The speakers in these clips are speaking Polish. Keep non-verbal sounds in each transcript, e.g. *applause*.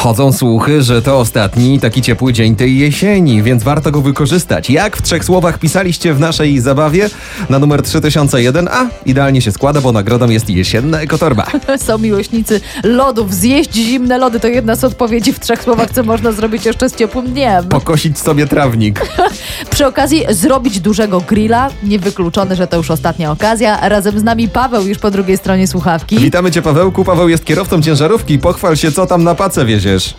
Chodzą słuchy, że to ostatni taki ciepły dzień tej jesieni, więc warto go wykorzystać. Jak w trzech słowach pisaliście w naszej zabawie na numer 3001? A, idealnie się składa, bo nagrodą jest jesienna ekotorba. *laughs* Są miłośnicy lodów. Zjeść zimne lody to jedna z odpowiedzi w trzech słowach, co można zrobić jeszcze z ciepłym dniem. Pokosić sobie trawnik. *laughs* Przy okazji zrobić dużego grilla. Niewykluczone, że to już ostatnia okazja. Razem z nami Paweł już po drugiej stronie słuchawki. Witamy cię Pawełku. Paweł jest kierowcą ciężarówki. Pochwal się, co tam na pace wieziesz.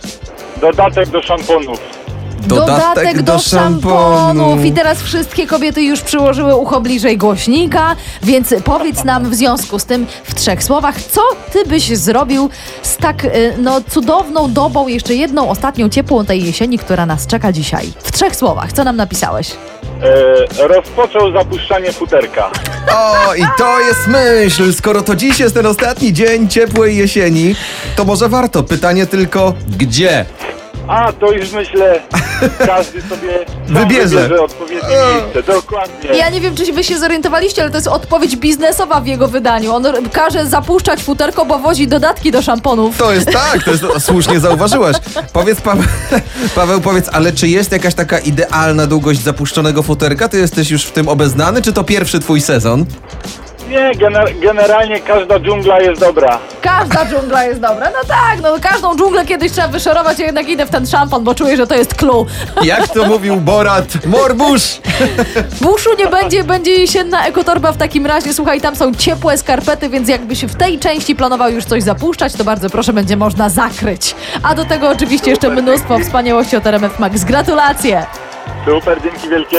Dodatek do szamponów. Dodatek do szamponów. I teraz wszystkie kobiety już przyłożyły ucho bliżej głośnika, więc powiedz nam w związku z tym w trzech słowach, co ty byś zrobił z tak y, no, cudowną dobą, jeszcze jedną ostatnią ciepłą tej jesieni, która nas czeka dzisiaj. W trzech słowach, co nam napisałeś? E, rozpoczął zapuszczanie futerka. O, i to jest myśl. Skoro to dziś jest ten ostatni dzień ciepłej jesieni, to może warto. Pytanie tylko, gdzie? A, to już myślę, *laughs* każdy sobie sam Wybierze. wybierze odpowiednie miejsce. Dokładnie. Ja nie wiem, czy wy się zorientowaliście, ale to jest odpowiedź biznesowa w jego wydaniu. On każe zapuszczać futerko, bo wozi dodatki do szamponów. To jest tak, to jest *laughs* słusznie zauważyłaś. Powiedz Paweł, *laughs* Paweł, powiedz, ale czy jest jakaś taka idealna długość zapuszczonego futerka? Ty jesteś już w tym obeznany, czy to pierwszy twój sezon? Nie, gener- generalnie każda dżungla jest dobra. Każda dżungla jest dobra. No tak, no każdą dżunglę kiedyś trzeba wyszorować, a jednak idę w ten szampon, bo czuję, że to jest clue. Jak to mówił Borat, morbusz! Buszu nie będzie, będzie jesienna ekotorba w takim razie. Słuchaj, tam są ciepłe skarpety, więc jakbyś w tej części planował już coś zapuszczać, to bardzo proszę, będzie można zakryć. A do tego oczywiście jeszcze mnóstwo wspaniałości od RMF Max. Gratulacje! Super, dzięki wielkie.